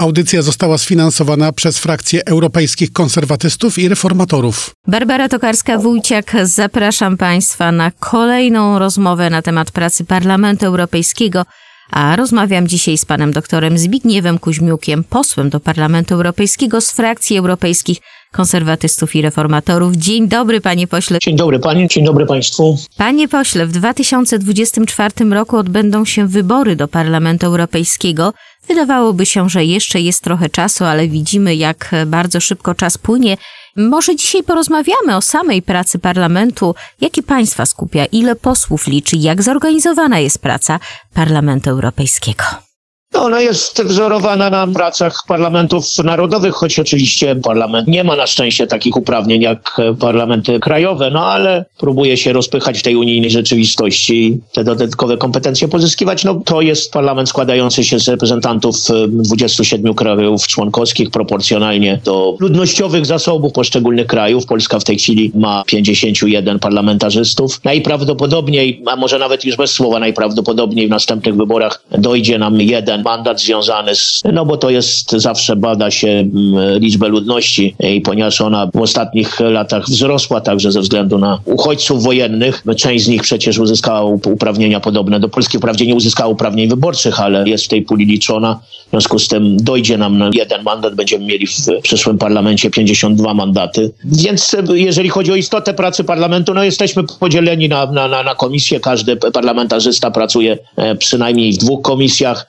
Audycja została sfinansowana przez frakcję europejskich konserwatystów i reformatorów. Barbara Tokarska-Wójciak, zapraszam Państwa na kolejną rozmowę na temat pracy Parlamentu Europejskiego, a rozmawiam dzisiaj z panem doktorem Zbigniewem Kuźmiukiem, posłem do Parlamentu Europejskiego z frakcji europejskich konserwatystów i reformatorów. Dzień dobry, panie pośle. Dzień dobry pani, dzień dobry państwu. Panie pośle, w 2024 roku odbędą się wybory do Parlamentu Europejskiego. Wydawałoby się, że jeszcze jest trochę czasu, ale widzimy, jak bardzo szybko czas płynie. Może dzisiaj porozmawiamy o samej pracy parlamentu, jakie państwa skupia, ile posłów liczy, jak zorganizowana jest praca Parlamentu Europejskiego. No, ona jest wzorowana na pracach parlamentów narodowych, choć oczywiście parlament nie ma na szczęście takich uprawnień jak parlamenty krajowe, no ale próbuje się rozpychać w tej unijnej rzeczywistości i te dodatkowe kompetencje pozyskiwać. No to jest parlament składający się z reprezentantów 27 krajów członkowskich proporcjonalnie do ludnościowych zasobów poszczególnych krajów. Polska w tej chwili ma 51 parlamentarzystów. Najprawdopodobniej, a może nawet już bez słowa najprawdopodobniej w następnych wyborach dojdzie nam jeden mandat związany z, no bo to jest, zawsze bada się mm, liczbę ludności i ponieważ ona w ostatnich latach wzrosła także ze względu na uchodźców wojennych, część z nich przecież uzyskała uprawnienia podobne do polskich, wprawdzie nie uzyskała uprawnień wyborczych, ale jest w tej puli liczona. W związku z tym dojdzie nam na jeden mandat, będziemy mieli w przyszłym parlamencie 52 mandaty. Więc jeżeli chodzi o istotę pracy parlamentu, no jesteśmy podzieleni na, na, na komisje. Każdy parlamentarzysta pracuje e, przynajmniej w dwóch komisjach.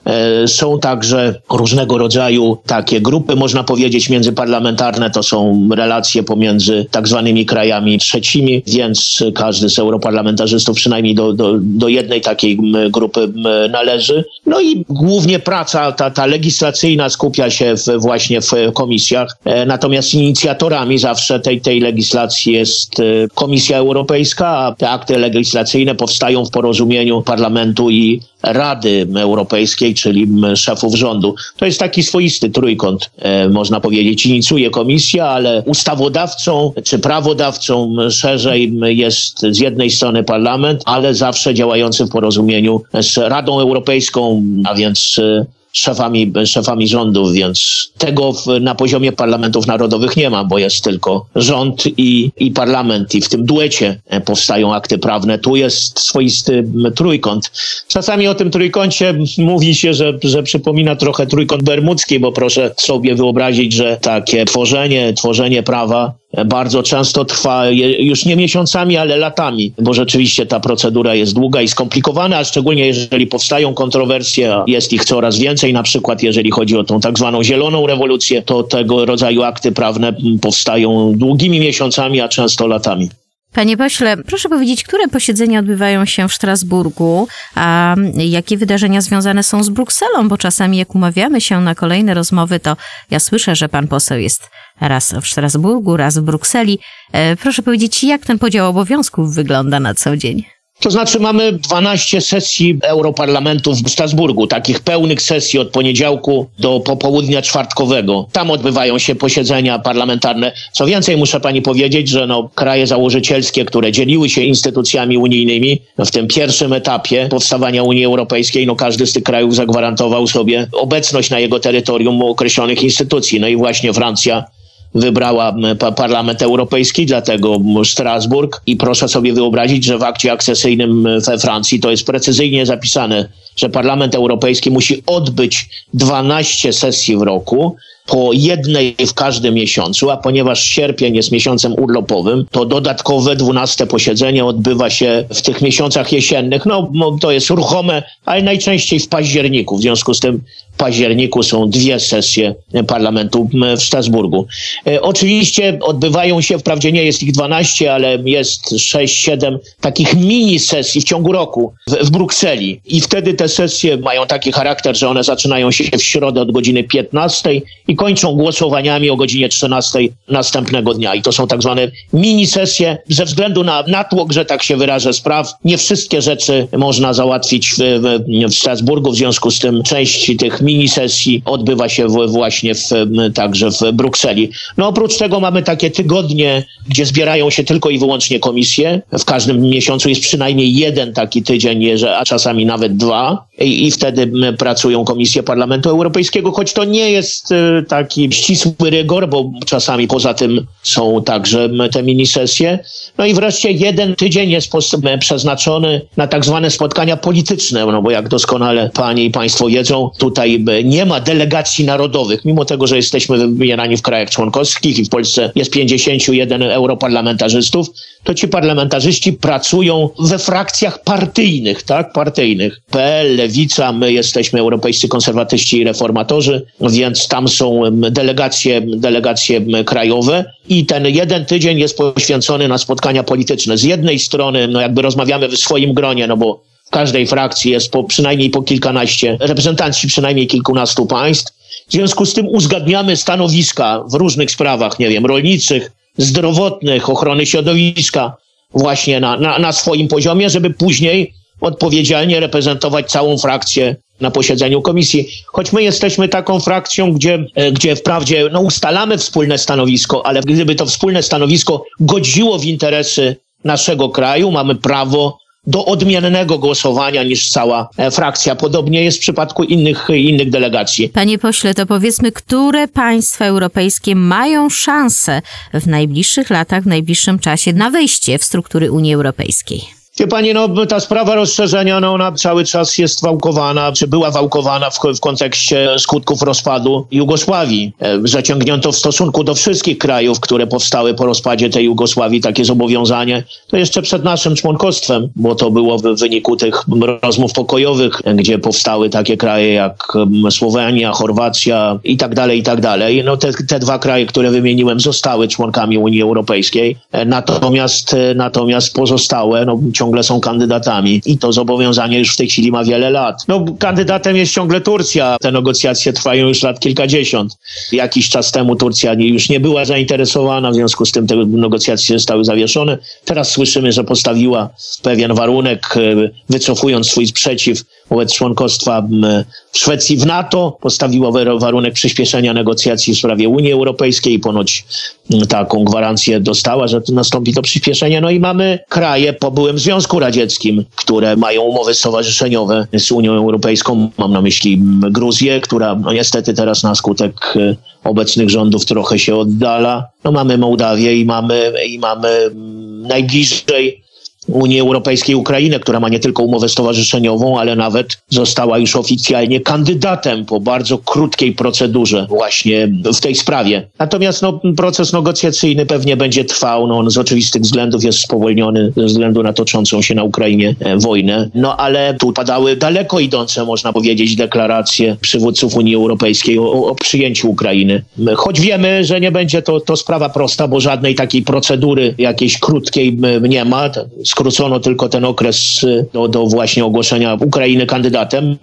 Są także różnego rodzaju takie grupy, można powiedzieć, międzyparlamentarne. To są relacje pomiędzy tak zwanymi krajami trzecimi, więc każdy z europarlamentarzystów przynajmniej do, do, do jednej takiej grupy należy. No i głównie praca ta, ta legislacyjna skupia się w, właśnie w komisjach. E, natomiast inicjatorami zawsze tej, tej legislacji jest e, Komisja Europejska, a te akty legislacyjne powstają w porozumieniu parlamentu i Rady Europejskiej, czyli szefów rządu. To jest taki swoisty trójkąt, e, można powiedzieć. Inicjuje komisja, ale ustawodawcą czy prawodawcą szerzej jest z jednej strony parlament, ale zawsze działający w porozumieniu z Radą Europejską, a więc e, szefami, szefami rządów, więc tego w, na poziomie parlamentów narodowych nie ma, bo jest tylko rząd i, i parlament i w tym duecie e, powstają akty prawne. Tu jest swoisty trójkąt. Czasami o tym trójkącie mówi się, że, że przypomina trochę trójkąt bermudzki, bo proszę sobie wyobrazić, że takie tworzenie, tworzenie prawa bardzo często trwa już nie miesiącami, ale latami, bo rzeczywiście ta procedura jest długa i skomplikowana, a szczególnie jeżeli powstają kontrowersje, a jest ich coraz więcej, na przykład jeżeli chodzi o tą tak zwaną zieloną rewolucję, to tego rodzaju akty prawne powstają długimi miesiącami, a często latami. Panie pośle, proszę powiedzieć, które posiedzenia odbywają się w Strasburgu, a jakie wydarzenia związane są z Brukselą? Bo czasami jak umawiamy się na kolejne rozmowy, to ja słyszę, że pan poseł jest raz w Strasburgu, raz w Brukseli. E, proszę powiedzieć, jak ten podział obowiązków wygląda na co dzień? To znaczy mamy 12 sesji Europarlamentu w Strasburgu, takich pełnych sesji od poniedziałku do popołudnia czwartkowego. Tam odbywają się posiedzenia parlamentarne. Co więcej, muszę pani powiedzieć, że no, kraje założycielskie, które dzieliły się instytucjami unijnymi no, w tym pierwszym etapie powstawania Unii Europejskiej, no każdy z tych krajów zagwarantował sobie obecność na jego terytorium określonych instytucji. No i właśnie Francja wybrała Parlament Europejski, dlatego Strasburg. I proszę sobie wyobrazić, że w akcie akcesyjnym we Francji to jest precyzyjnie zapisane, że Parlament Europejski musi odbyć 12 sesji w roku, po jednej w każdym miesiącu, a ponieważ sierpień jest miesiącem urlopowym, to dodatkowe 12 posiedzenie odbywa się w tych miesiącach jesiennych. No, to jest ruchome, ale najczęściej w październiku. W związku z tym październiku są dwie sesje parlamentu w Strasburgu. E, oczywiście odbywają się, wprawdzie nie jest ich 12, ale jest 6-7 takich mini sesji w ciągu roku w, w Brukseli. I wtedy te sesje mają taki charakter, że one zaczynają się w środę od godziny 15 i kończą głosowaniami o godzinie 13 następnego dnia. I to są tak zwane mini sesje ze względu na natłok, że tak się wyrażę, spraw. Nie wszystkie rzeczy można załatwić w, w, w Strasburgu, w związku z tym część tych mini sesji odbywa się w, właśnie w, także w Brukseli. No oprócz tego mamy takie tygodnie, gdzie zbierają się tylko i wyłącznie komisje. W każdym miesiącu jest przynajmniej jeden taki tydzień, a czasami nawet dwa. I, i wtedy pracują komisje Parlamentu Europejskiego, choć to nie jest e, taki ścisły rygor, bo czasami poza tym są także te minisesje. No i wreszcie jeden tydzień jest przeznaczony na tak zwane spotkania polityczne, no bo jak doskonale panie i państwo wiedzą, tutaj nie ma delegacji narodowych, mimo tego, że jesteśmy wybierani w krajach członkowskich i w Polsce jest 51 europarlamentarzystów, to ci parlamentarzyści pracują we frakcjach partyjnych, tak, partyjnych. PL, Lewica, my jesteśmy europejscy konserwatyści i reformatorzy, więc tam są delegacje, delegacje krajowe i ten jeden tydzień jest poświęcony na spotkania polityczne. Z jednej strony, no jakby rozmawiamy w swoim gronie, no bo w każdej frakcji jest po, przynajmniej po kilkanaście, reprezentanci przynajmniej kilkunastu państw. W związku z tym uzgadniamy stanowiska w różnych sprawach, nie wiem, rolniczych, zdrowotnych, ochrony środowiska, właśnie na, na, na swoim poziomie, żeby później odpowiedzialnie reprezentować całą frakcję na posiedzeniu komisji. Choć my jesteśmy taką frakcją, gdzie, e, gdzie wprawdzie no, ustalamy wspólne stanowisko, ale gdyby to wspólne stanowisko godziło w interesy naszego kraju, mamy prawo do odmiennego głosowania niż cała e, frakcja. Podobnie jest w przypadku innych, innych delegacji. Panie pośle, to powiedzmy, które państwa europejskie mają szansę w najbliższych latach, w najbliższym czasie na wejście w struktury Unii Europejskiej? Wie pani, no ta sprawa rozszerzenia, no ona cały czas jest wałkowana, czy była wałkowana w, w kontekście skutków rozpadu Jugosławii. E, Zaciągnięto w stosunku do wszystkich krajów, które powstały po rozpadzie tej Jugosławii, takie zobowiązanie. To jeszcze przed naszym członkostwem, bo to było w wyniku tych rozmów pokojowych, gdzie powstały takie kraje jak Słowenia, Chorwacja i tak dalej, i tak dalej. No te, te dwa kraje, które wymieniłem, zostały członkami Unii Europejskiej. E, Natomiast, e, natomiast pozostałe, no ciągle są kandydatami i to zobowiązanie już w tej chwili ma wiele lat. No, kandydatem jest ciągle Turcja. Te negocjacje trwają już lat kilkadziesiąt. Jakiś czas temu Turcja już nie była zainteresowana, w związku z tym te negocjacje zostały zawieszone. Teraz słyszymy, że postawiła pewien warunek, e, wycofując swój sprzeciw wobec członkostwa w Szwecji w NATO, postawiła wa- warunek przyspieszenia negocjacji w sprawie Unii Europejskiej. Ponoć taką gwarancję dostała, że nastąpi to przyspieszenie. No i mamy kraje po byłym Związku Radzieckim, które mają umowy stowarzyszeniowe z Unią Europejską. Mam na myśli m, Gruzję, która no niestety teraz na skutek e, obecnych rządów trochę się oddala. No mamy Mołdawię i mamy, i mamy mm, najbliżej Unii Europejskiej Ukrainę, która ma nie tylko umowę stowarzyszeniową, ale nawet została już oficjalnie kandydatem po bardzo krótkiej procedurze właśnie w tej sprawie. Natomiast no, proces negocjacyjny pewnie będzie trwał. No, on z oczywistych względów jest spowolniony ze względu na toczącą się na Ukrainie e, wojnę. No ale tu padały daleko idące, można powiedzieć, deklaracje przywódców Unii Europejskiej o, o przyjęciu Ukrainy. Choć wiemy, że nie będzie to, to sprawa prosta, bo żadnej takiej procedury jakiejś krótkiej nie ma. Skrócono tylko ten okres y, do, do właśnie ogłoszenia Ukrainy kandydatem.